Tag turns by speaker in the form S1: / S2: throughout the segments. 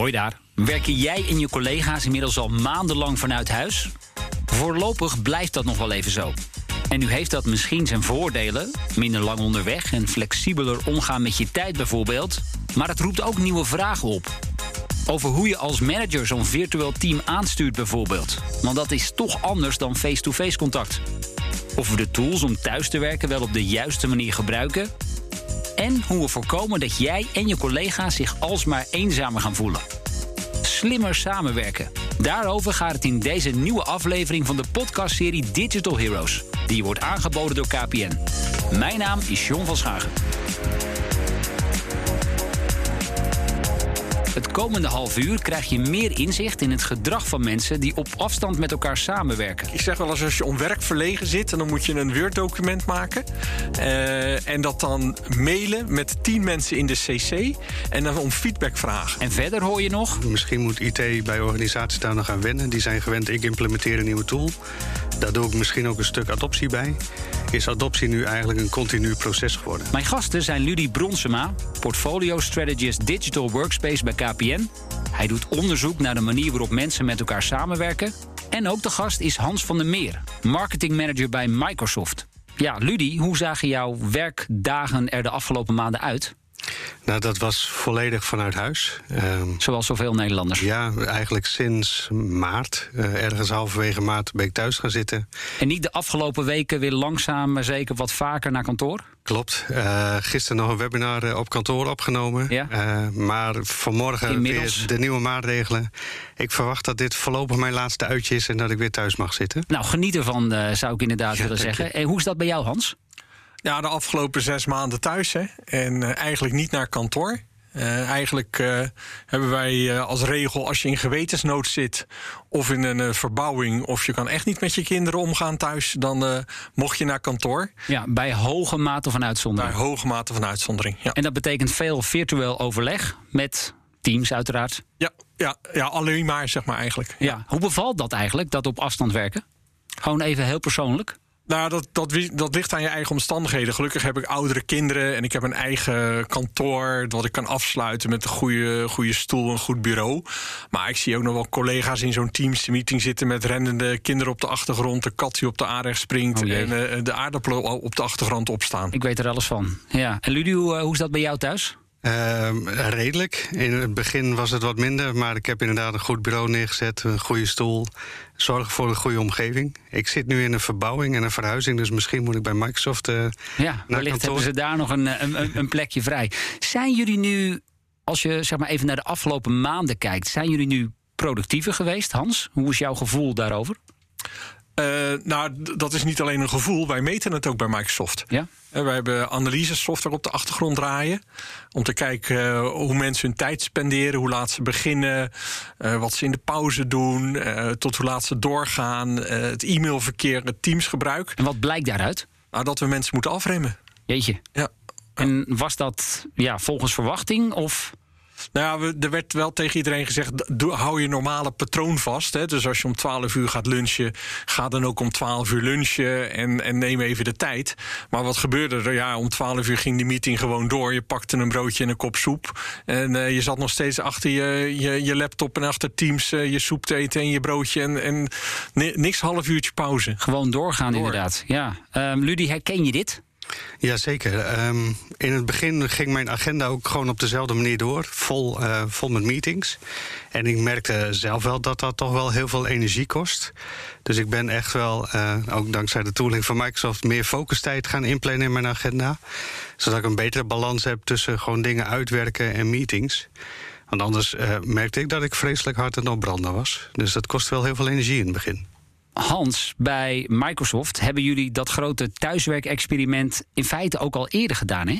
S1: Hoi daar. Werken jij en je collega's inmiddels al maandenlang vanuit huis? Voorlopig blijft dat nog wel even zo. En nu heeft dat misschien zijn voordelen, minder lang onderweg en flexibeler omgaan met je tijd bijvoorbeeld. Maar het roept ook nieuwe vragen op. Over hoe je als manager zo'n virtueel team aanstuurt bijvoorbeeld. Want dat is toch anders dan face-to-face contact. Of we de tools om thuis te werken wel op de juiste manier gebruiken. En hoe we voorkomen dat jij en je collega's zich alsmaar eenzamer gaan voelen. Slimmer samenwerken. Daarover gaat het in deze nieuwe aflevering van de podcastserie Digital Heroes. Die wordt aangeboden door KPN. Mijn naam is John van Schagen. Het komende half uur krijg je meer inzicht in het gedrag van mensen die op afstand met elkaar samenwerken.
S2: Ik zeg wel eens als je om werk verlegen zit en dan moet je een Word-document maken. eh, en dat dan mailen met tien mensen in de CC en dan om feedback vragen.
S1: En verder hoor je nog.
S3: Misschien moet IT bij organisaties daar nog aan wennen. Die zijn gewend, ik implementeer een nieuwe tool. Daar doe ik misschien ook een stuk adoptie bij. Is adoptie nu eigenlijk een continu proces geworden?
S1: Mijn gasten zijn Ludie Bronsema, portfolio strategist Digital Workspace bij KPN. Hij doet onderzoek naar de manier waarop mensen met elkaar samenwerken. En ook de gast is Hans van der Meer, marketing manager bij Microsoft. Ja, Ludie, hoe zagen jouw werkdagen er de afgelopen maanden uit?
S3: Nou, dat was volledig vanuit huis. Ehm,
S1: Zoals zoveel Nederlanders.
S3: ja, eigenlijk sinds maart. eh, ergens halverwege maart ben ik thuis gaan zitten.
S1: En niet de afgelopen weken weer langzaam, maar zeker wat vaker naar kantoor?
S3: Klopt. Eh, gisteren nog een webinar eh, op kantoor opgenomen.
S1: Ja.
S3: Eh, maar vanmorgen
S1: Inmiddels.
S3: weer de nieuwe maatregelen. Ik verwacht dat dit voorlopig mijn laatste uitje is... en dat ik weer thuis mag zitten.
S1: Nou, geniet ervan, eh, zou ik inderdaad
S3: Ja,
S1: willen zeggen. En hoe is dat bij jou, Hans?
S2: Ja, de afgelopen zes maanden thuis hè. En eh, eigenlijk niet naar kantoor. Eh, eigenlijk eh, hebben wij als regel, als je in gewetensnood zit of in een verbouwing, of je kan echt niet met je kinderen omgaan thuis, dan mocht je naar kantoor.
S1: Ja, bij hoge mate van
S2: Bij
S1: uitzondering.
S2: hoge mate van uitzondering. Ja,
S1: En dat betekent veel virtueel overleg met teams uiteraard.
S2: ja, ja, ja alleen maar zeg maar eigenlijk.
S1: Ja. Hoe bevalt dat eigenlijk, dat op afstand werken? Gewoon even heel persoonlijk.
S2: Nou, dat, dat, dat ligt aan je eigen omstandigheden. Gelukkig heb ik oudere kinderen en ik heb een eigen kantoor... wat ik kan afsluiten met een goede, goede stoel, een goed bureau. Maar ik zie ook nog wel collega's in zo'n Teams-meeting zitten... met rennende kinderen op de achtergrond, de kat die op de aanrecht springt...
S1: Oh
S2: en eh, de aardappelen op de achtergrond opstaan.
S1: Ik weet er alles van. Ja. En Ludu, hoe, eh, hoe is dat bij jou thuis?
S3: Ehm, redelijk. In het begin was het wat minder, maar ik heb inderdaad een goed bureau neergezet, een goede stoel. Zorg voor een goede omgeving. Ik zit nu in een verbouwing en een verhuizing, dus misschien moet ik bij Microsoft. eh,
S1: Ja, wellicht
S3: kantoor.
S1: hebben ze daar nog een, eh, een, een- een plekje vrij. Zijn jullie nu, als je zeg maar even naar de afgelopen maanden kijkt... zijn jullie nu productiever geweest, Hans? Hoe is jouw gevoel daarover?
S2: Eh, nou, dat is niet alleen een gevoel. Wij meten het ook bij Microsoft.
S1: Ja?
S2: Eh, wij hebben analyse-software op de achtergrond draaien. Om te kijken eh, hoe mensen hun tijd spenderen, hoe laat ze beginnen, wat ze in de pauze doen, tot hoe laat ze doorgaan, het e-mailverkeer, het teamsgebruik.
S1: En wat blijkt daaruit?
S2: Nou, dat we mensen moeten afremmen.
S1: Jeetje.
S2: Ja.
S1: En was dat ja, volgens verwachting? Of
S2: Nou ja, er werd wel tegen iedereen gezegd: hou je normale patroon vast. Hè? Dus als je om 12 uur gaat lunchen, ga dan ook om 12 uur lunchen en, en neem even de tijd. Maar wat gebeurde er? Ja, om 12 uur ging die meeting gewoon door. Je pakte een broodje en een kop soep. En eh, je zat nog steeds achter je, je, je laptop en achter Teams eh, je soep te eten en je broodje. En, en ni- niks half uurtje pauze.
S1: gewoon doorgaan
S2: Door.
S1: inderdaad? Ja. Ludi, herken je dit?
S3: Jazeker. Ehm in het begin ging mijn agenda ook gewoon op dezelfde manier door. Vol, eh, vol met meetings. En ik merkte zelf wel dat dat toch wel heel veel energie kost. Dus ik ben echt wel, eh, ook dankzij de tooling van Microsoft... meer focustijd gaan inplannen in mijn agenda. Zodat ik een betere balans heb tussen gewoon dingen uitwerken en meetings. Want anders eh, merkte ik dat ik vreselijk hard aan het opbranden was. Dus dat kost wel heel veel energie in het begin.
S1: Hans, bij Microsoft hebben jullie dat grote thuiswerkexperiment in feite ook al eerder gedaan, hè?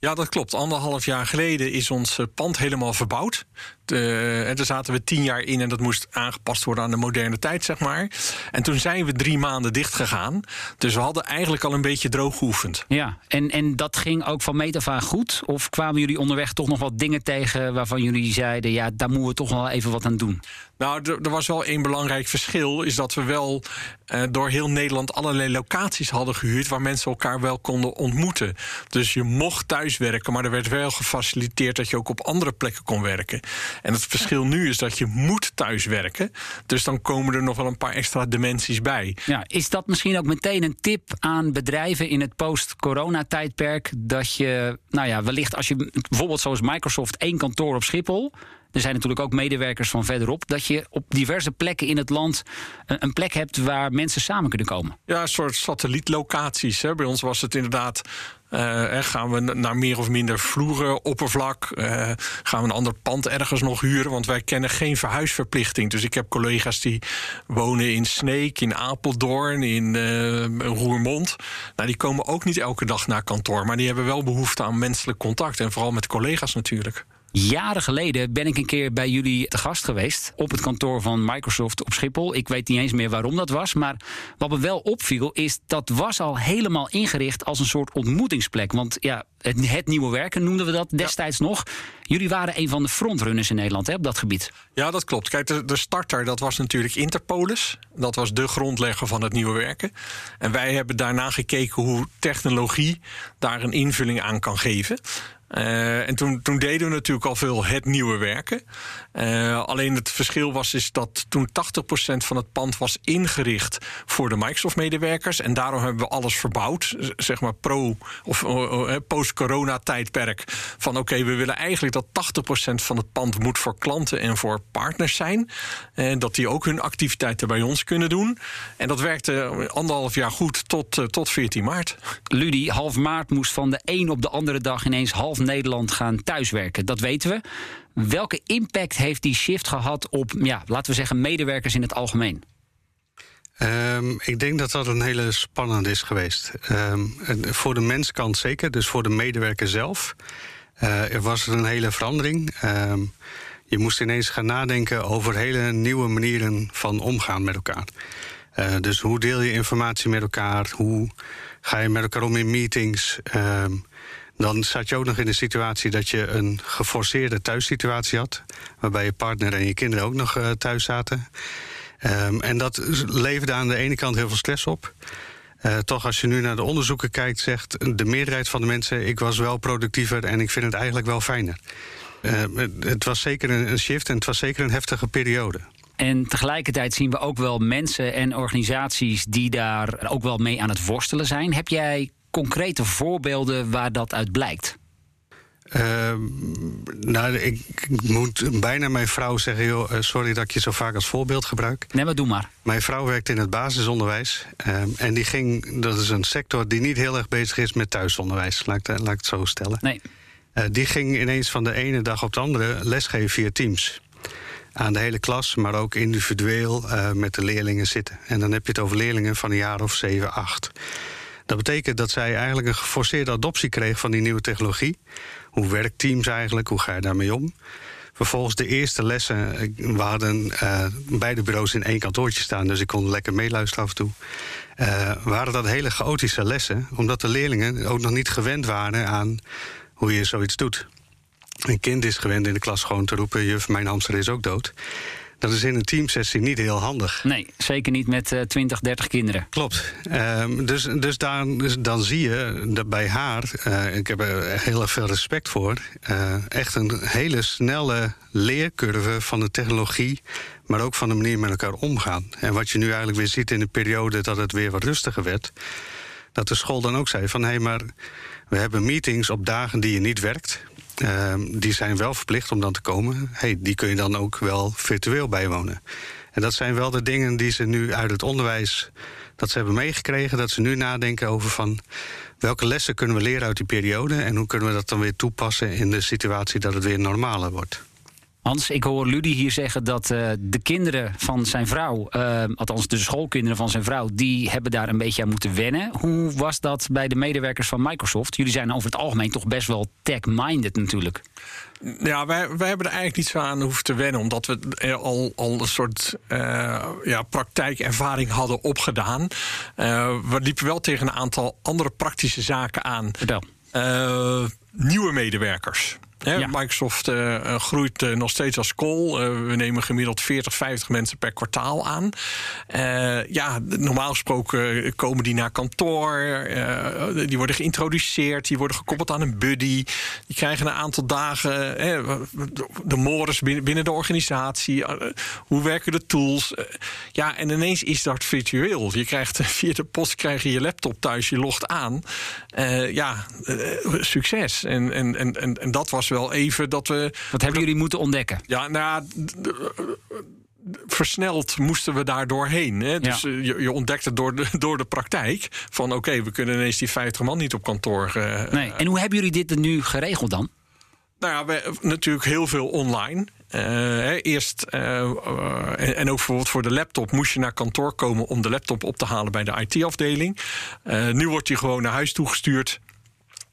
S2: Ja, dat klopt. Anderhalf jaar geleden is ons eh, pand helemaal verbouwd. De, en daar zaten we tien jaar in en dat moest aangepast worden aan de moderne tijd, zeg maar. En toen zijn we drie maanden dicht gegaan. Dus we hadden eigenlijk al een beetje droog geoefend.
S1: Ja, en, en dat ging ook van meet af aan goed? Of kwamen jullie onderweg toch nog wat dingen tegen waarvan jullie zeiden... ja, daar moeten we toch wel even wat aan doen?
S2: Nou, er, was wel één belangrijk verschil. Is dat we wel eh, door heel Nederland allerlei locaties hadden gehuurd. waar mensen elkaar wel konden ontmoeten. Dus je mocht thuis thuiswerken, maar er werd wel gefaciliteerd dat je ook op andere plekken kon werken. En het verschil nu is dat je moet thuiswerken. Dus dan komen er nog wel een paar extra dimensies bij.
S1: Ja, is dat misschien ook meteen een tip aan bedrijven in het post-corona-tijdperk? Dat je, nou ja, wellicht als je bijvoorbeeld zoals Microsoft één kantoor op Schiphol er zijn natuurlijk ook medewerkers van verderop. Dat je op diverse plekken in het land een plek hebt waar mensen samen kunnen komen.
S2: Ja, een soort satellietlocaties. Hè. Bij ons was het inderdaad uh, gaan we naar meer of minder vloeren, oppervlak? Uh, gaan we een ander pand ergens nog huren? Want wij kennen geen verhuisverplichting. Dus ik heb collega's die wonen in Sneek, in Apeldoorn, in uh, Roermond. Nou, die komen ook niet elke dag naar kantoor. Maar die hebben wel behoefte aan menselijk contact. En vooral met collega's natuurlijk.
S1: Jaren geleden ben ik een keer bij jullie te gast geweest. Op het kantoor van Microsoft op Schiphol. Ik weet niet eens meer waarom dat was. Maar wat me wel opviel is dat was al helemaal ingericht als een soort ontmoetingsplek. Want ja, het, het nieuwe werken noemden we dat destijds nog. Jullie waren een van de frontrunners in Nederland hè, op dat gebied.
S2: Ja, dat klopt. Kijk, de, de starter dat was natuurlijk Interpolis. Dat was de grondlegger van het nieuwe werken. En wij hebben daarna gekeken hoe technologie daar een invulling aan kan geven. Uh, en toen, toen, deden we natuurlijk al veel het nieuwe werken. Uh, alleen het verschil was is dat toen 80% van het pand was ingericht voor de Microsoft-medewerkers. En daarom hebben we alles verbouwd, zeg maar pro- of uh, post-corona-tijdperk. Van oké, we willen eigenlijk dat 80% van het pand moet voor klanten en voor partners zijn. En dat die ook hun activiteiten bij ons kunnen doen. En dat werkte anderhalf jaar goed tot, tot 14 maart.
S1: Ludi, half maart moest van de een op de andere dag ineens half Nederland gaan thuiswerken. Dat weten we. Welke impact heeft die shift gehad op, ja, laten we zeggen, medewerkers in het algemeen?
S3: Um, ik denk dat dat een hele spannende is geweest. Um, voor de menskant zeker, dus voor de medewerker zelf. Er was een hele verandering. Um, je moest ineens gaan nadenken over hele nieuwe manieren van omgaan met elkaar. Uh, dus hoe deel je informatie met elkaar? Hoe ga je met elkaar om in meetings? Dan zat je ook nog in de situatie dat je een geforceerde thuissituatie had. Waarbij je partner en je kinderen ook nog uh, thuis zaten. Um, en dat leverde aan de ene kant heel veel stress op. Uh, toch, als je nu naar de onderzoeken kijkt, zegt de meerderheid van de mensen: ik was wel productiever en ik vind het eigenlijk wel fijner. Uh, het was zeker een shift en het was zeker een heftige periode.
S1: En tegelijkertijd zien we ook wel mensen en organisaties die daar ook wel mee aan het worstelen zijn. Heb jij concrete voorbeelden waar dat uit blijkt?
S3: Uh, nou, ik moet bijna mijn vrouw zeggen: joh, eh, sorry dat ik je zo vaak als voorbeeld gebruik.
S1: Nee, maar doe maar.
S3: Mijn vrouw werkt in het basisonderwijs. Uh, en die ging, dat is een sector die niet heel erg bezig is met thuisonderwijs, laat ik, laat ik het zo stellen.
S1: Nee.
S3: Uh, die ging ineens van de ene dag op de andere lesgeven via Teams. Aan de hele klas, maar ook individueel met de leerlingen zitten. En dan heb je het over leerlingen van een jaar of 7, 8. Dat betekent dat zij eigenlijk een geforceerde adoptie kreeg van die nieuwe technologie. Hoe werkt Teams eigenlijk? Hoe ga je daarmee om? Vervolgens de eerste lessen. We hadden uh, beide bureaus in één kantoortje staan, dus ik kon lekker meeluisteren af en toe. Uh, waren dat hele chaotische lessen, omdat de leerlingen ook nog niet gewend waren aan hoe je zoiets doet. Een kind is gewend in de klas gewoon te roepen: Juf, mijn hamster is ook dood. Dat is in een teamsessie niet heel handig.
S1: Nee, zeker niet met uh, 20, 30 kinderen.
S3: Klopt. Um, dus dus, dan, dus dan zie je dat bij haar, uh, ik heb er heel erg veel respect voor, uh, echt een hele snelle leercurve van de technologie, maar ook van de manier met elkaar omgaan. En wat je nu eigenlijk weer ziet in de periode dat het weer wat rustiger werd, dat de school dan ook zei van hé, hey, maar we hebben meetings op dagen die je niet werkt. Uh, die zijn wel verplicht om dan te komen. Hey, die kun je dan ook wel virtueel bijwonen. En dat zijn wel de dingen die ze nu uit het onderwijs dat ze hebben meegekregen. Dat ze nu nadenken over van welke lessen kunnen we leren uit die periode en hoe kunnen we dat dan weer toepassen in de situatie dat het weer normaler wordt.
S1: Hans, ik hoor Ludi hier zeggen dat uh, de kinderen van zijn vrouw, uh, althans de schoolkinderen van zijn vrouw, die hebben daar een beetje aan moeten wennen. Hoe was dat bij de medewerkers van Microsoft? Jullie zijn over het algemeen toch best wel tech-minded natuurlijk.
S2: Ja, wij, wij hebben er eigenlijk niet zo aan hoeven te wennen, omdat we al, al een soort uh, ja, praktijkervaring hadden opgedaan. we liepen wel tegen een aantal andere praktische zaken aan.
S1: Vertel.
S2: nieuwe medewerkers. Hè, Microsoft uh, groeit uh, nog steeds als kool. Uh, we nemen gemiddeld 40, 50 mensen per kwartaal aan. ja, normaal gesproken komen die naar kantoor. die worden geïntroduceerd. Die worden gekoppeld aan een buddy. Die krijgen een aantal dagen de mores binnen, binnen de organisatie. hoe werken de tools? ja, en ineens is dat virtueel. Je krijgt via de post krijg je je laptop thuis. Je logt aan. ja, succes. En, en, en, en dat was wel even dat we.
S1: Wat hebben jullie moeten ontdekken?
S2: Ja, nou versneld moesten we daar doorheen. Hè? Dus eh, je, je, ontdekt het door de, door de praktijk. Van oké, we kunnen ineens die 50 man niet op kantoor. Uh,
S1: nee. En hoe hebben jullie dit nu geregeld dan?
S2: Nou ja, we, natuurlijk heel veel online. Uh, eerst, uh, en, en, ook bijvoorbeeld voor de laptop, moest je naar kantoor komen om de laptop op te halen bij de IT-afdeling. nu wordt die gewoon naar huis toegestuurd.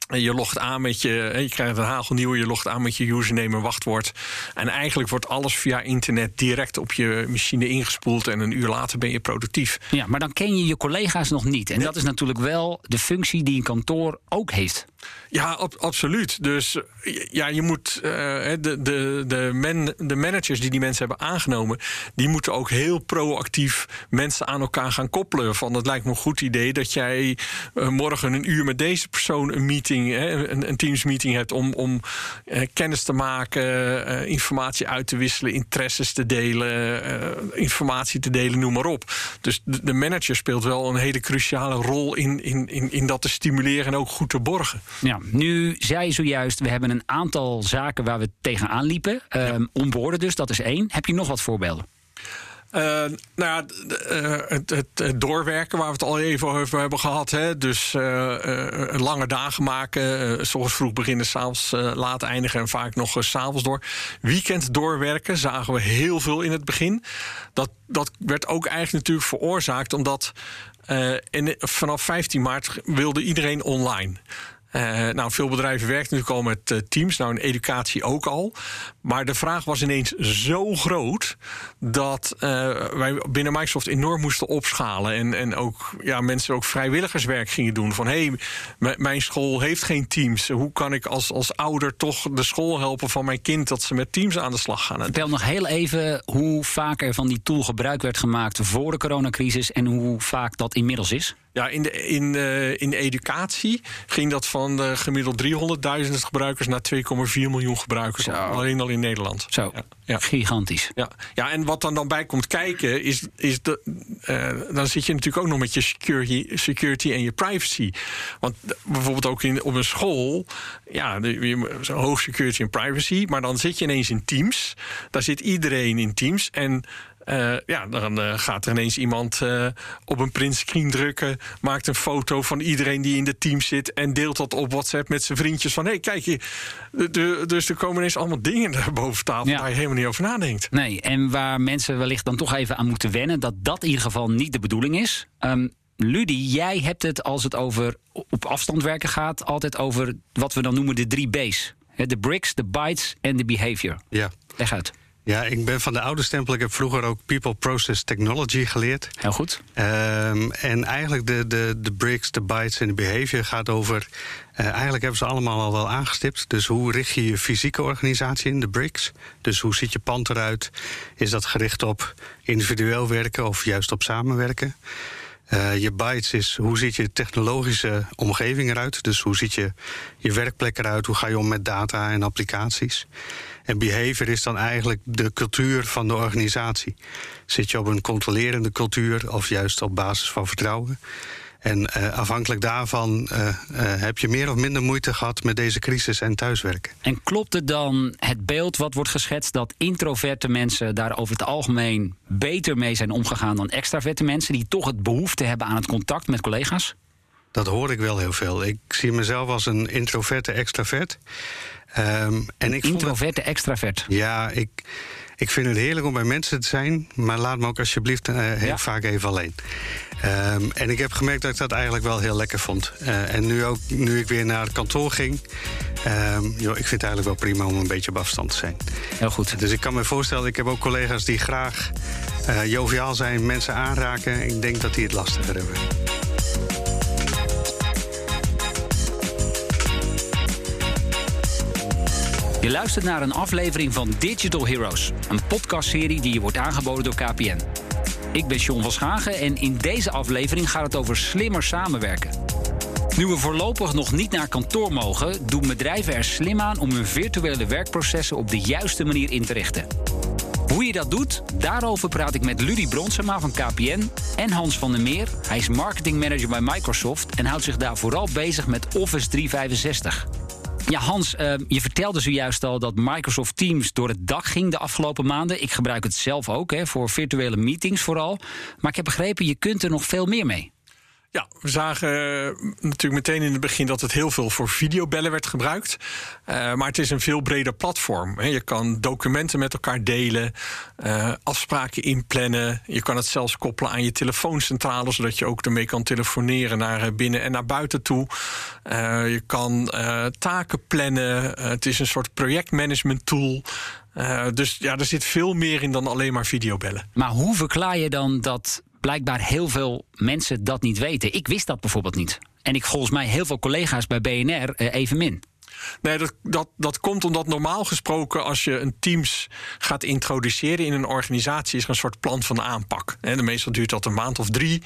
S2: Je logt aan met je, je krijgt een hagelnieuwe, je logt aan met je username en wachtwoord. En eigenlijk wordt alles via internet direct op je machine ingespoeld en een uur later ben je productief.
S1: Ja, maar dan ken je je collega's nog niet. En dat is natuurlijk wel de functie die een kantoor ook heeft.
S2: Ja, absoluut. Dus ja, je moet uh, de, de, de, man, de managers die die mensen hebben aangenomen, die moeten ook heel proactief mensen aan elkaar gaan koppelen. Van het lijkt me een goed idee dat jij uh, morgen een uur met deze persoon een meeting, hè, een, Teams meeting hebt om, om kennis te maken, informatie uit te wisselen, interesses te delen, informatie te delen, noem maar op. Dus de, de manager speelt wel een hele cruciale rol in, in, in, in dat te stimuleren en ook goed te borgen.
S1: Ja, nu zei je zojuist, we hebben een aantal zaken waar we tegenaan liepen. Um, onboorden dus, dat is één. Heb je nog wat voorbeelden?
S2: Uh, nou ja, uh, het, het, doorwerken waar we het al even over hebben gehad. Hè? Dus uh, lange dagen maken, uh, s vroeg beginnen, s'avonds laat eindigen en vaak nog s s'avonds door. Weekend doorwerken zagen we heel veel in het begin. Dat, dat werd ook eigenlijk natuurlijk veroorzaakt omdat vanaf 15 maart wilde iedereen online. Uh, nou, veel bedrijven werken natuurlijk al met uh, teams, nou in educatie ook al. Maar de vraag was ineens zo groot dat uh, wij binnen Microsoft enorm moesten opschalen. En, en ook ja, mensen ook vrijwilligerswerk gingen doen. Van hé, hey, mijn school heeft geen teams. Hoe kan ik als, als ouder toch de school helpen van mijn kind dat ze met teams aan de slag gaan?
S1: Vertel nog heel even hoe vaak er van die tool gebruik werd gemaakt voor de coronacrisis en hoe vaak dat inmiddels is.
S2: Ja, in de, in, uh, in de educatie ging dat van uh, gemiddeld 300.000 gebruikers naar 2,4 miljoen gebruikers. Alleen al in Nederland.
S1: Zo, ja, ja. gigantisch.
S2: Ja. ja, en wat dan, dan bij komt kijken, is, is de, uh, dan zit je natuurlijk ook nog met je security, security en je privacy. Want bijvoorbeeld ook in, op een school, ja, hoog security en privacy, maar dan zit je ineens in teams. Daar zit iedereen in teams. En uh, ja, dan uh, gaat er ineens iemand uh, op een printscreen drukken, maakt een foto van iedereen die in de team zit en deelt dat op WhatsApp met zijn vriendjes van hé, hey, kijk je, de, dus er komen ineens allemaal dingen boven tafel ja. waar je helemaal niet over nadenkt.
S1: Nee, en waar mensen wellicht dan toch even aan moeten wennen dat dat in ieder geval niet de bedoeling is. Um, Ludi, jij hebt het als het over op afstand werken gaat, altijd over wat we dan noemen de drie B's. De bricks, de bytes en de behavior.
S3: Ja.
S1: Leg uit.
S3: Ja, ik ben van de oude stempel. Ik heb vroeger ook People Process Technology geleerd.
S1: Heel goed.
S3: Um, en eigenlijk de, de, de bricks, de bytes en de behavior gaat over... Uh, eigenlijk hebben ze allemaal al wel aangestipt. Dus hoe richt je je fysieke organisatie in, de bricks? Dus hoe ziet je pand eruit? Is dat gericht op individueel werken of juist op samenwerken? Uh, je bytes is hoe ziet je technologische omgeving eruit? Dus hoe ziet je, je werkplek eruit? Hoe ga je om met data en applicaties? En behavior is dan eigenlijk de cultuur van de organisatie. Zit je op een controlerende cultuur of juist op basis van vertrouwen? En uh, afhankelijk daarvan uh, uh, heb je meer of minder moeite gehad met deze crisis en thuiswerken.
S1: En klopt het dan het beeld wat wordt geschetst dat introverte mensen daar over het algemeen beter mee zijn omgegaan dan extraverte mensen die toch het behoefte hebben aan het contact met collega's?
S3: Dat hoor ik wel heel veel. Ik zie mezelf als een introverte extravert.
S1: Um, en ik introverte het, extravert.
S3: Ja, ik, ik vind het heerlijk om bij mensen te zijn, maar laat me ook alsjeblieft uh, heel ja. vaak even alleen. Um, en ik heb gemerkt dat ik dat eigenlijk wel heel lekker vond. Uh, en nu, ook, nu ik weer naar het kantoor ging, um, joh, ik vind het eigenlijk wel prima om een beetje op afstand te zijn.
S1: Heel goed.
S3: Dus ik kan me voorstellen, ik heb ook collega's die graag uh, joviaal zijn, mensen aanraken. Ik denk dat die het lastiger hebben.
S1: Je luistert naar een aflevering van Digital Heroes, een podcastserie die je wordt aangeboden door KPN. Ik ben John van Schagen en in deze aflevering gaat het over slimmer samenwerken. Nu we voorlopig nog niet naar kantoor mogen, doen bedrijven er slim aan om hun virtuele werkprocessen op de juiste manier in te richten. Hoe je dat doet, daarover praat ik met Ludie Bronsema van KPN en Hans van der Meer. Hij is marketingmanager bij Microsoft en houdt zich daar vooral bezig met Office 365. Ja, Hans, uh, je vertelde zojuist al dat Microsoft Teams door het dak ging de afgelopen maanden. Ik gebruik het zelf ook, hè, voor virtuele meetings vooral. Maar ik heb begrepen, je kunt er nog veel meer mee.
S2: Ja, we zagen eh, natuurlijk meteen in het begin dat het heel veel voor videobellen werd gebruikt. Uh, maar het is een veel breder platform. Je kan documenten met elkaar delen, uh, afspraken inplannen. Je kan het zelfs koppelen aan je telefooncentrale, zodat je ook ermee kan telefoneren naar binnen en naar buiten toe. je kan taken plannen. het is een soort projectmanagement tool. dus ja, er zit veel meer in dan alleen maar videobellen.
S1: Maar hoe verklaar je dan dat blijkbaar heel veel mensen dat niet weten. Ik wist dat bijvoorbeeld niet. En ik volgens mij heel veel collega's bij BNR eh, evenmin.
S2: Nee, dat, dat, dat komt omdat normaal gesproken, als je een teams gaat introduceren in een organisatie, is er een soort plan van aanpak. En meestal duurt dat een maand of drie.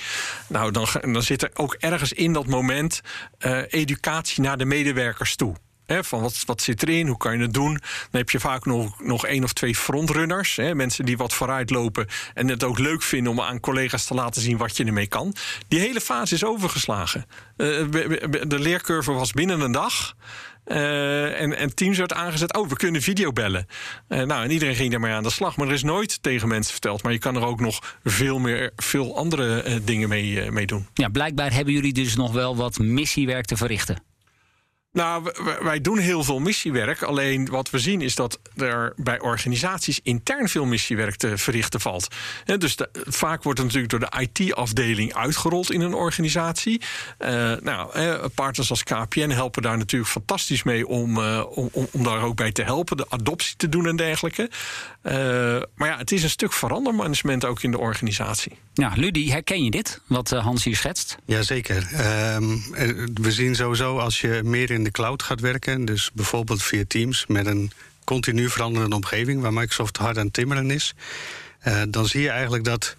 S2: Nou, dan, dan zit er ook ergens in dat moment uh, educatie naar de medewerkers toe van wat, wat zit erin, hoe kan je het doen? Dan heb je vaak nog, nog één of twee frontrunners. mensen die wat vooruit lopen en het ook leuk vinden om aan collega's te laten zien wat je ermee kan. Die hele fase is overgeslagen. Eh, de leercurve was binnen een dag. Uh, en, en Teams werd aangezet. Oh, we kunnen videobellen. Uh, nou, en iedereen ging daarmee aan de slag. Maar er is nooit tegen mensen verteld. Maar je kan er ook nog veel meer, veel andere dingen mee, mee doen.
S1: Ja, blijkbaar hebben jullie dus nog wel wat missiewerk te verrichten.
S2: Nou, wij doen heel veel missiewerk. Alleen wat we zien is dat er bij organisaties intern veel missiewerk te verrichten valt. dus vaak wordt het natuurlijk door de IT-afdeling uitgerold in een organisatie. Uh, nou, partners als KPN helpen daar natuurlijk fantastisch mee om, uh, om, om daar ook bij te helpen, de adoptie te doen en dergelijke. Uh, maar ja, het is een stuk verandermanagement ook in de organisatie.
S1: Ja, Ludie, herken je dit, wat Hans hier schetst?
S3: Jazeker. Um, we zien sowieso als je meer in de cloud gaat werken, dus bijvoorbeeld via Teams met een continu veranderende omgeving waar Microsoft hard aan timmeren is, uh, dan zie je eigenlijk dat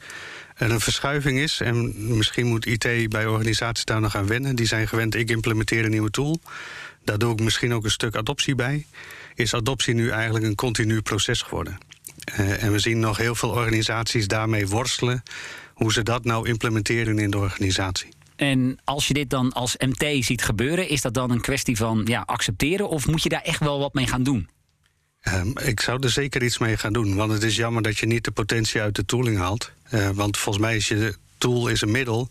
S3: er een verschuiving is. En misschien moet IT bij organisaties daar nog aan wennen. Die zijn gewend, ik implementeer een nieuwe tool. Daar doe ik misschien ook een stuk adoptie bij. Is adoptie nu eigenlijk een continu proces geworden? Uh, en we zien nog heel veel organisaties daarmee worstelen hoe ze dat nou implementeren in de organisatie.
S1: En als je dit dan als MT ziet gebeuren, is dat dan een kwestie van ja, accepteren of moet je daar echt wel wat mee gaan doen?
S3: Um, ik zou er zeker iets mee gaan doen. Want het is jammer dat je niet de potentie uit de tooling haalt. Uh, want volgens mij is je tool is een middel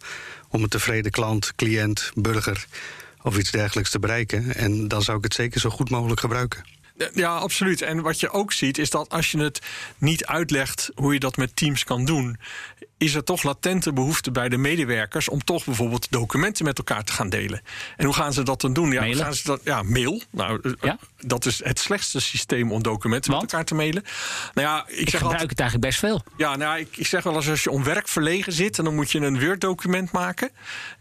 S3: om een tevreden klant, cliënt, burger of iets dergelijks te bereiken. En dan zou ik het zeker zo goed mogelijk gebruiken.
S2: Ja, absoluut. En wat je ook ziet is dat als je het niet uitlegt hoe je dat met teams kan doen, is er toch latente behoefte bij de medewerkers om toch bijvoorbeeld documenten met elkaar te gaan delen. En hoe gaan ze dat dan doen? Ja, gaan ze dat, ja mail. Nou, eh, ja? Dat is het slechtste systeem om documenten met elkaar te mailen.
S1: Nou ja, ik, ik zeg gebruik altijd, het eigenlijk best veel.
S2: Ja, nou, ik, ik, zeg wel eens als je om werk verlegen zit, en dan moet je een Word-document maken.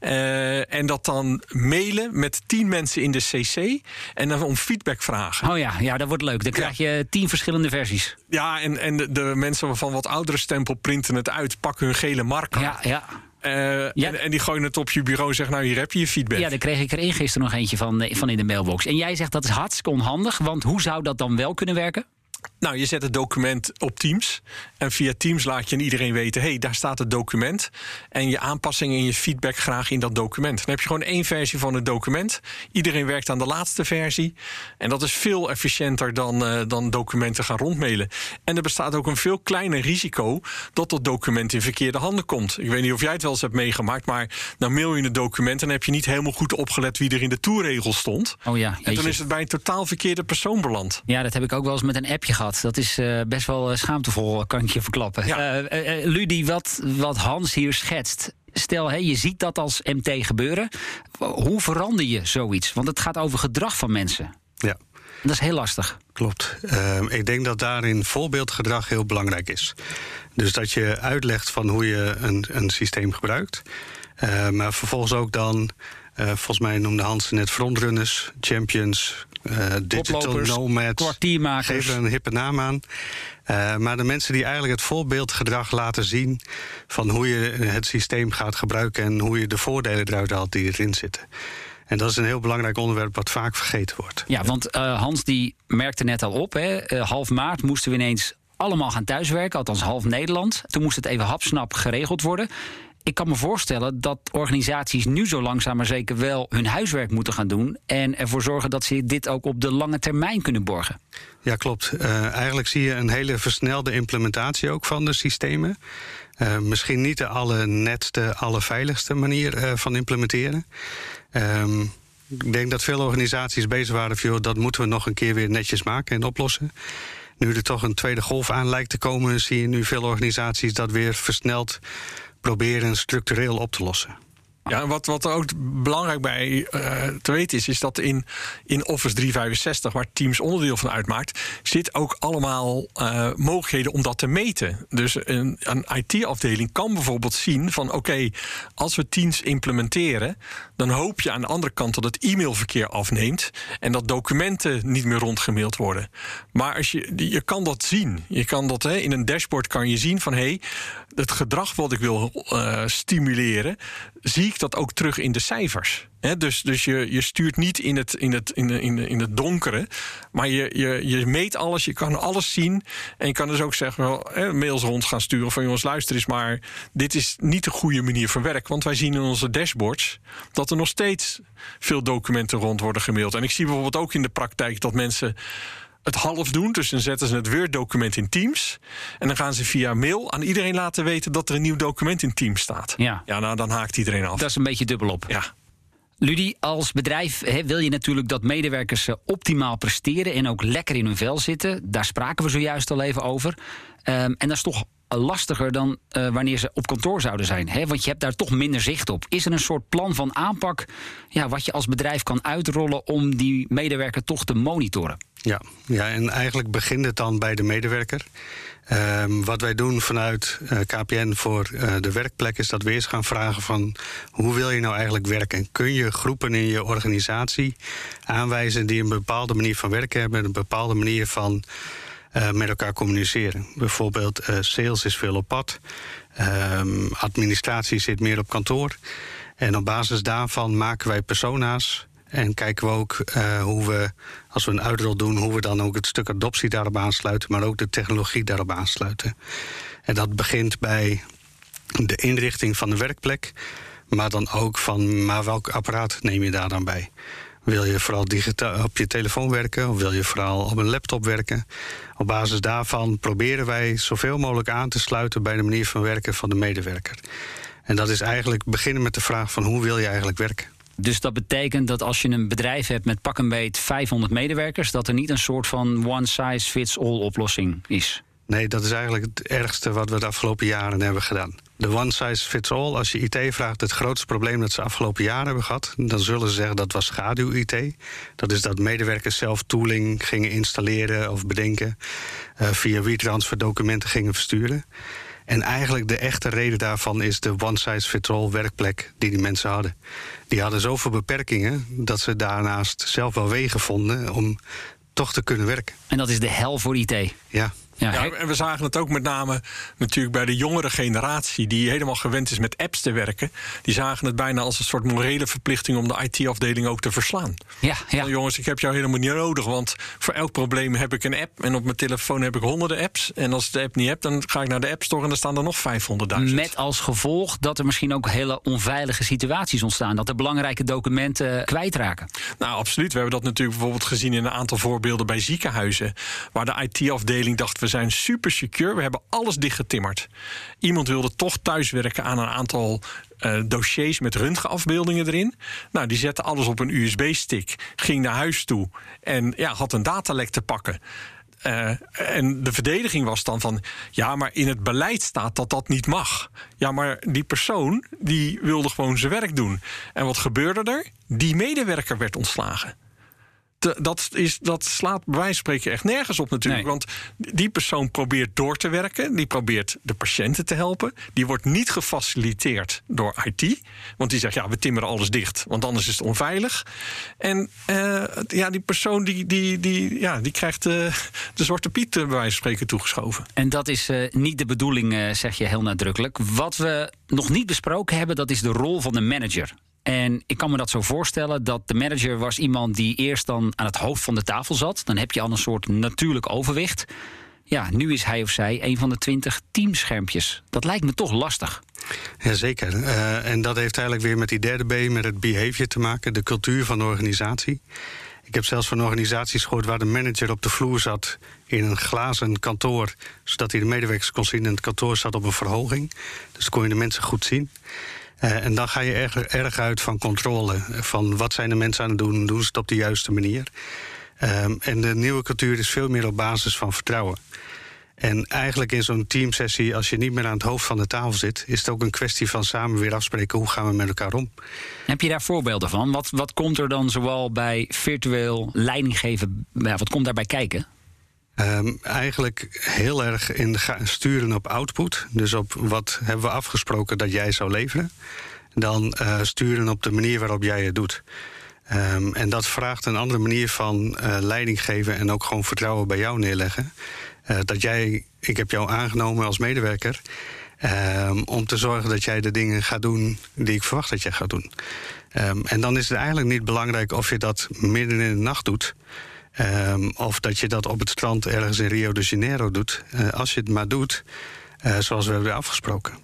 S2: Uh, en dat dan mailen met tien mensen in de CC. En dan om feedback vragen.
S1: Oh ja, ja dat wordt leuk. Dan krijg je tien verschillende versies.
S2: Ja, en, en de, de mensen van wat oudere stempel printen het uit, pakken hun gele marker.
S1: Ja, ja.
S2: Uh, en, en, die gooien het op je bureau en zeggen: Nou, hier heb je je feedback.
S1: Ja, daar kreeg ik er gisteren nog eentje van, eh, van in de mailbox. En jij zegt dat is hartstikke onhandig, want hoe zou dat dan wel kunnen werken?
S2: Nou, je zet het document op Teams. En via Teams laat je aan iedereen weten: hé, hey, daar staat het document. En je aanpassingen en je feedback graag in dat document. Dan heb je gewoon één versie van het document. Iedereen werkt aan de laatste versie. En dat is veel efficiënter dan, uh, dan documenten gaan rondmailen. En er bestaat ook een veel kleiner risico dat dat document in verkeerde handen komt. Ik weet niet of jij het wel eens hebt meegemaakt, maar dan mail je een document en heb je niet helemaal goed opgelet wie er in de toeregel stond.
S1: Oh ja,
S2: en dan is het bij een totaal verkeerde persoon beland.
S1: Ja, dat heb ik ook wel eens met een appje gehad. Dat is uh, best wel eh, schaamtevol, kan ik je verklappen. Ja. Uh, Ludi, wat, wat Hans hier schetst. Stel, hey, je ziet dat als MT gebeuren. Hoe verander je zoiets? Want het gaat over gedrag van mensen.
S3: Ja.
S1: Dat is heel lastig.
S3: Klopt. Uh, ik denk dat daarin voorbeeldgedrag heel belangrijk is. Dus dat je uitlegt van hoe je een, een systeem gebruikt. Uh, maar vervolgens ook dan uh, volgens mij noemde Hans net frontrunners, champions, uh, digital nomads.
S1: kwartiermakers.
S3: Geef er een hippe naam aan. Uh, maar de mensen die eigenlijk het voorbeeldgedrag laten zien van hoe je het systeem gaat gebruiken en hoe je de voordelen eruit haalt die erin zitten. En dat is een heel belangrijk onderwerp wat vaak vergeten wordt.
S1: Ja, want uh, Hans die merkte net al op, hè, uh, half maart moesten we ineens allemaal gaan thuiswerken, althans half Nederland. Toen moest het even hapsnap geregeld worden. Ik kan me voorstellen dat organisaties nu zo langzaam maar zeker wel hun huiswerk moeten gaan doen. En ervoor zorgen dat ze dit ook op de lange termijn kunnen borgen.
S3: Ja, klopt. Uh, eigenlijk zie je een hele versnelde implementatie ook van de systemen. Uh, misschien niet de allernetste, allerveiligste manier uh, van implementeren. Um, ik denk dat veel organisaties bezig waren van... dat moeten we nog een keer weer netjes maken en oplossen. Nu er toch een tweede golf aan lijkt te komen... zie je nu veel organisaties dat weer versneld proberen structureel op te lossen.
S2: Ja, wat, wat er ook belangrijk bij uh, te weten is, is dat in, in Office 365, waar Teams onderdeel van uitmaakt, zit ook allemaal uh, mogelijkheden om dat te meten. Dus een, een IT-afdeling kan bijvoorbeeld zien van oké, als we Teams implementeren, dan hoop je aan de andere kant dat het e-mailverkeer afneemt en dat documenten niet meer rondgemaild worden. Maar als je, je kan dat zien. Je kan dat hè, in een dashboard kan je zien van hé, hey, het gedrag wat ik wil uh, stimuleren, zie ik dat ook terug in de cijfers. He, dus dus je, je stuurt niet in het, in het, in in in het donkere, maar je, je, je meet alles, je kan alles zien. En je kan dus ook zeggen, wel, he, mails rond gaan sturen van jongens, luister eens, maar dit is niet de goede manier van werk. Want wij zien in onze dashboards dat er nog steeds veel documenten rond worden gemaild. En ik zie bijvoorbeeld ook in de praktijk dat mensen het half doen. Dus dan zetten ze het Word-document in Teams. En dan gaan ze via mail aan iedereen laten weten dat er een nieuw document in Teams staat.
S1: Ja,
S2: ja nou dan haakt iedereen af.
S1: Dat is een beetje dubbelop.
S2: Ja.
S1: Ludi, als bedrijf wil je natuurlijk dat medewerkers optimaal presteren en ook lekker in hun vel zitten. Daar spraken we zojuist al even over. Um, en dat is toch lastiger dan uh, wanneer ze op kantoor zouden zijn. Hè? Want je hebt daar toch minder zicht op. Is er een soort plan van aanpak ja, wat je als bedrijf kan uitrollen om die medewerker toch te monitoren?
S3: Ja, ja en eigenlijk begint het dan bij de medewerker. Um, wat wij doen vanuit uh, KPN voor uh, de werkplek is dat we eerst gaan vragen van hoe wil je nou eigenlijk werken? Kun je groepen in je organisatie aanwijzen die een bepaalde manier van werken hebben, een bepaalde manier van uh, met elkaar communiceren? Bijvoorbeeld sales is veel op pad, um, administratie zit meer op kantoor. En op basis daarvan maken wij persona's en kijken we ook uh, hoe we, als we een uitrol doen, hoe we dan ook het stuk adoptie daarop aansluiten, maar ook de technologie daarop aansluiten. En dat begint bij de inrichting van de werkplek, maar dan ook van, maar welk apparaat neem je daar dan bij? Wil je vooral digitaal op je telefoon werken of wil je vooral op een laptop werken? Op basis daarvan proberen wij zoveel mogelijk aan te sluiten bij de manier van werken van de medewerker. En dat is eigenlijk beginnen met de vraag van hoe wil je eigenlijk werken?
S1: Dus dat betekent dat als je een bedrijf hebt met pak een beet 500 medewerkers, dat er niet een soort van one size fits all oplossing is.
S3: Nee, dat is eigenlijk het ergste wat we de afgelopen jaren hebben gedaan. De one size fits all, als je IT vraagt, het grootste probleem dat ze afgelopen jaren hebben gehad, dan zullen ze zeggen dat was schaduw-IT. Dat is dat medewerkers zelf tooling gingen installeren of bedenken, uh, via WeTransfer documenten gingen versturen. En eigenlijk de echte reden daarvan is de one-size-fits-all werkplek die die mensen hadden. Die hadden zoveel beperkingen dat ze daarnaast zelf wel wegen vonden om toch te kunnen werken.
S1: En dat is de hel voor IT.
S3: Ja.
S2: Ja, ja, en we zagen het ook met name natuurlijk bij de jongere generatie, die helemaal gewend is met apps te werken. Die zagen het bijna als een soort morele verplichting om de IT-afdeling ook te verslaan.
S1: Ja, ja.
S2: Jongens, ik heb jou helemaal niet nodig, want voor elk probleem heb ik een app. En op mijn telefoon heb ik honderden apps. En als ik de app niet heb, dan ga ik naar de App Store en dan staan er nog 500.000.
S1: Met als gevolg dat er misschien ook hele onveilige situaties ontstaan. Dat er belangrijke documenten kwijtraken.
S2: Nou, absoluut. We hebben dat natuurlijk bijvoorbeeld gezien in een aantal voorbeelden bij ziekenhuizen. Waar de IT-afdeling dacht, we zijn super secure. We hebben alles dichtgetimmerd. Iemand wilde toch thuiswerken aan een aantal uh, dossiers met röntgenafbeeldingen erin. Nou, die zette alles op een USB-stick, ging naar huis toe en ja, had een datalek te pakken. Uh, en de verdediging was dan van, ja, maar in het beleid staat dat dat niet mag. Ja, maar die persoon die wilde gewoon zijn werk doen. En wat gebeurde er? Die medewerker werd ontslagen. Dat, is, dat slaat bij wijze van spreken echt nergens op natuurlijk.
S1: Nee.
S2: Want die persoon probeert door te werken. Die probeert de patiënten te helpen. Die wordt niet gefaciliteerd door IT. Want die zegt, ja, we timmeren alles dicht. Want anders is het onveilig. En eh, ja, die persoon die, die, die, ja, die krijgt eh, de zwarte piet eh, bij wijze van spreken toegeschoven.
S1: En dat is niet de bedoeling, zeg je heel nadrukkelijk. Wat we nog niet besproken hebben, dat is de rol van de manager. En ik kan me dat zo voorstellen dat de manager was iemand die eerst dan aan het hoofd van de tafel zat. Dan heb je al een soort natuurlijk overwicht. Ja, nu is hij of zij een van de twintig teamschermpjes. Dat lijkt me toch lastig.
S3: Jazeker. Uh, en dat heeft eigenlijk weer met die derde B, met het behavior te maken, de cultuur van de organisatie. Ik heb zelfs van organisaties gehoord waar de manager op de vloer zat in een glazen kantoor, zodat hij de medewerkers kon zien. En het kantoor zat op een verhoging. Dus kon je de mensen goed zien. Uh, en dan ga je erg, erg uit van controle. Van wat zijn de mensen aan het doen? Doen ze het op de juiste manier? Um, en de nieuwe cultuur is veel meer op basis van vertrouwen. En eigenlijk in zo'n teamsessie, als je niet meer aan het hoofd van de tafel zit, is het ook een kwestie van samen weer afspreken hoe gaan we met elkaar om.
S1: Heb je daar voorbeelden van? Wat, wat komt er dan zoal bij virtueel leidinggeven? Wat komt daarbij kijken?
S3: Um, eigenlijk heel erg in sturen op output. Dus op wat hebben we afgesproken dat jij zou leveren. Dan uh, sturen op de manier waarop jij het doet. Um, en dat vraagt een andere manier van uh, leiding geven en ook gewoon vertrouwen bij jou neerleggen. Uh, dat jij, ik heb jou aangenomen als medewerker. Um, om te zorgen dat jij de dingen gaat doen die ik verwacht dat jij gaat doen. En dan is het eigenlijk niet belangrijk of je dat midden in de nacht doet. Um, of dat je dat op het strand ergens in Rio de Janeiro doet. Uh, als je het maar doet uh, zoals we hebben afgesproken.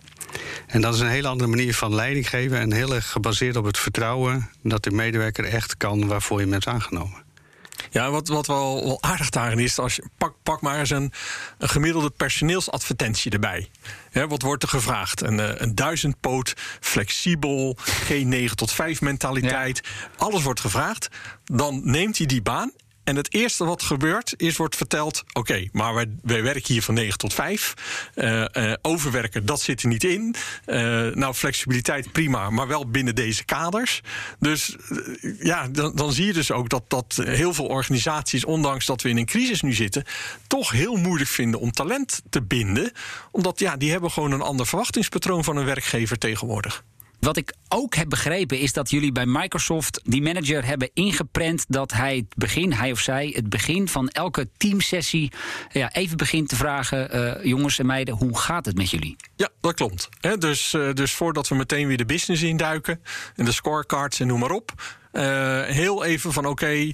S3: En dat is een hele andere manier van leiding geven en heel erg gebaseerd op het vertrouwen dat de medewerker echt kan waarvoor je hem hebt aangenomen.
S2: Ja, wat, wat wel, wel aardig daarin is, als je pak, pak maar eens een, een gemiddelde personeelsadvertentie erbij. He, wat wordt er gevraagd? Een, een duizendpoot, flexibel, geen 9 tot 5 mentaliteit. Ja. Alles wordt gevraagd. Dan neemt hij die baan en het eerste wat gebeurt is, wordt verteld... oké, maar wij, wij, werken hier van 9 tot 5. Uh, uh, overwerken, dat zit er niet in. Uh, nou, flexibiliteit prima, maar wel binnen deze kaders. Dus ja, dan, dan zie je dus ook dat, dat heel veel organisaties... ondanks dat we in een crisis nu zitten... toch heel moeilijk vinden om talent te binden. Omdat ja, die hebben gewoon een ander verwachtingspatroon van een werkgever tegenwoordig.
S1: Wat ik ook heb begrepen is dat jullie bij Microsoft die manager hebben ingeprent dat hij het begin, hij of zij, het begin van elke teamsessie ja, even begint te vragen: uh, jongens en meiden, hoe gaat het met jullie?
S2: Ja, dat klopt. Dus, uh, dus voordat we meteen weer de business induiken en de scorecards en noem maar op. Uh, heel even van oké, uh,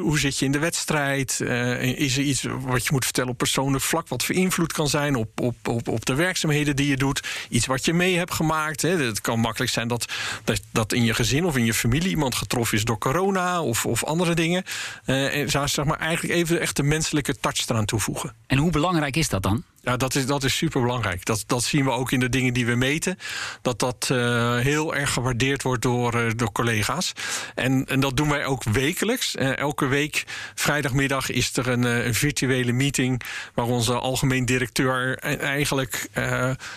S2: hoe zit je in de wedstrijd? Uh, is er iets wat je moet vertellen op persoonlijk vlak, wat voor invloed kan zijn op, op, op, op de werkzaamheden die je doet? Iets wat je mee hebt gemaakt. Hè? Het kan makkelijk zijn dat, dat, dat in je gezin of in je familie iemand getroffen is door corona of, of andere dingen. en zou zeg maar eigenlijk even echt de menselijke touch eraan toevoegen.
S1: En hoe belangrijk is dat dan?
S2: Ja, dat is, dat is super belangrijk. Dat, dat zien we ook in de dingen die we meten. Dat dat uh, heel erg gewaardeerd wordt door, uh, door collega's. En, en dat doen wij ook wekelijks. Uh, elke week, vrijdagmiddag, is er een, een, virtuele meeting. waar onze algemeen directeur eigenlijk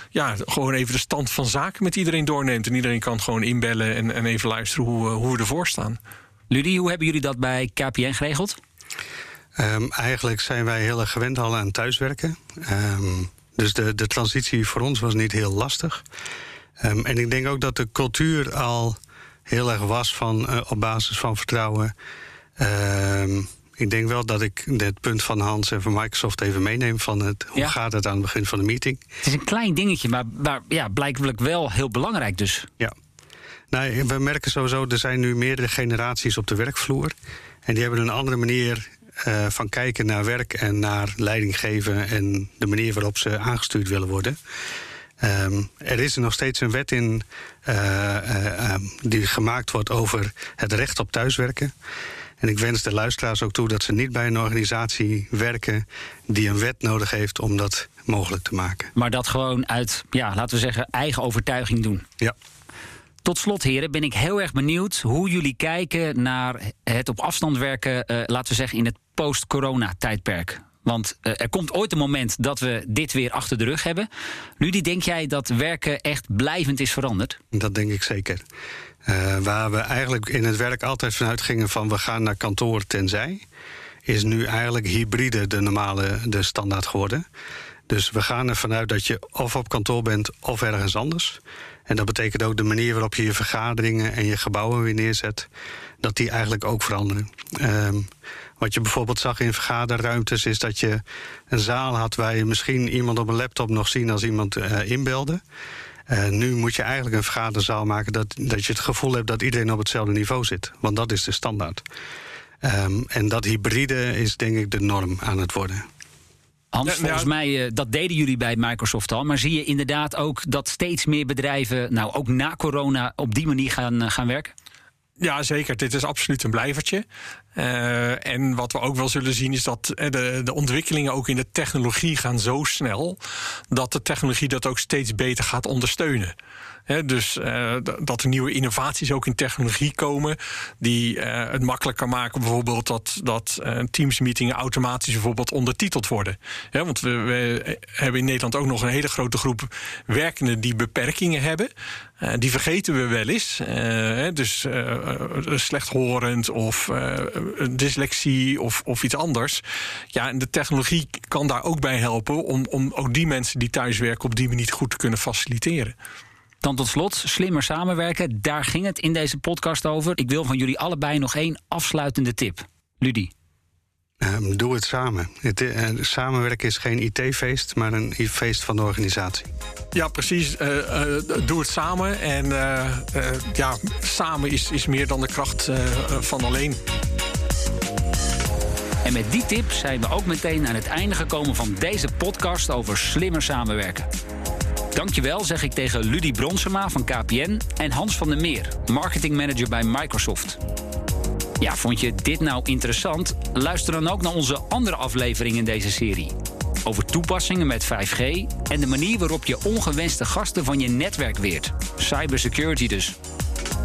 S2: ja, gewoon even de stand van zaken met iedereen doorneemt. En iedereen kan gewoon inbellen en, en even luisteren hoe, hoe we ervoor staan.
S1: Ludie, hoe hebben jullie dat bij KPN geregeld?
S3: Um, eigenlijk zijn wij heel erg gewend al aan thuiswerken. Um, dus de, de transitie voor ons was niet heel lastig. Um, en ik denk ook dat de cultuur al heel erg was van, uh, op basis van vertrouwen. ik denk wel dat ik het punt van Hans en van Microsoft even meeneem van het, hoe ja. gaat het aan het begin van de meeting.
S1: Het is een klein dingetje, maar, maar ja, blijkbaar wel heel belangrijk dus.
S3: Ja. Nou, we merken sowieso, er zijn nu meerdere generaties op de werkvloer. En die hebben een andere manier uh, van kijken naar werk en naar leiding geven en de manier waarop ze aangestuurd willen worden. Um, er is er nog steeds een wet in uh, uh, um, die gemaakt wordt over het recht op thuiswerken. En ik wens de luisteraars ook toe dat ze niet bij een organisatie werken die een wet nodig heeft om dat mogelijk te maken.
S1: Maar dat gewoon uit, ja, laten we zeggen, eigen overtuiging doen.
S3: Ja.
S1: Tot slot, heren, ben ik heel erg benieuwd hoe jullie kijken naar het op afstand werken, uh, laten we zeggen, in het post-corona-tijdperk. Want eh, er komt ooit een moment dat we dit weer achter de rug hebben. Nu die denk jij dat werken echt blijvend is veranderd?
S3: Dat denk ik zeker. Uh, waar we eigenlijk in het werk altijd vanuit gingen van we gaan naar kantoor tenzij, is nu eigenlijk hybride de normale, de standaard geworden. Dus we gaan ervan uit dat je of op kantoor bent of ergens anders. En dat betekent ook de manier waarop je je vergaderingen en je gebouwen weer neerzet, dat die eigenlijk ook veranderen. Um, wat je bijvoorbeeld zag in vergaderruimtes is dat je een zaal had waar je misschien iemand op een laptop nog zien als iemand uh, inbelde. Uh, nu moet je eigenlijk een vergaderzaal maken dat, dat je het gevoel hebt dat iedereen op hetzelfde niveau zit. Want dat is de standaard. Um, en dat hybride is denk ik de norm aan het worden.
S1: Hans, volgens mij, uh, dat deden jullie bij Microsoft al. Maar zie je inderdaad ook dat steeds meer bedrijven, nou ook na corona, op die manier gaan, uh, gaan werken?
S2: Ja, zeker. Dit is absoluut een blijvertje. Uh, en wat we ook wel zullen zien is dat de, de ontwikkelingen ook in de technologie gaan zo snel dat de technologie dat ook steeds beter gaat ondersteunen. Dus uh, dat er nieuwe innovaties ook in technologie komen. die het makkelijker maken, bijvoorbeeld dat, dat uh, Teams-meetingen automatisch bijvoorbeeld ondertiteld worden. Want we, we, hebben in Nederland ook nog een hele grote groep werkenden die beperkingen hebben. Die vergeten we wel eens. dus slechthorend of dyslexie of, of iets anders. Ja, en de technologie kan daar ook bij helpen om, om ook die mensen die thuiswerken op die manier goed te kunnen faciliteren.
S1: Dan tot slot, slimmer samenwerken. Daar ging het in deze podcast over. Ik wil van jullie allebei nog één afsluitende tip. Ludi.
S3: Um, doe het samen. Het, uh, samenwerken is geen IT-feest, maar een feest van de organisatie.
S2: Ja, precies. Uh, uh, doe het samen. En ja, samen is, is meer dan de kracht van alleen.
S1: En met die tip zijn we ook meteen aan het einde gekomen van deze podcast over slimmer samenwerken. Dankjewel zeg ik tegen Ludi Bronsema van KPN en Hans van der Meer, marketingmanager bij Microsoft. Ja, vond je dit nou interessant? Luister dan ook naar onze andere aflevering in deze serie. Over toepassingen met 5G en de manier waarop je ongewenste gasten van je netwerk weert. Cybersecurity dus.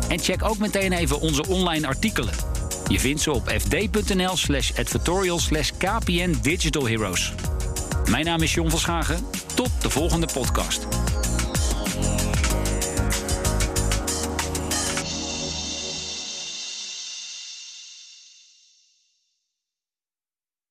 S1: En check ook meteen even onze online artikelen. Je vindt ze op fd.nl slash advertorial slash KPN Digital Heroes. Mijn naam is John van Schagen. Tot de volgende podcast.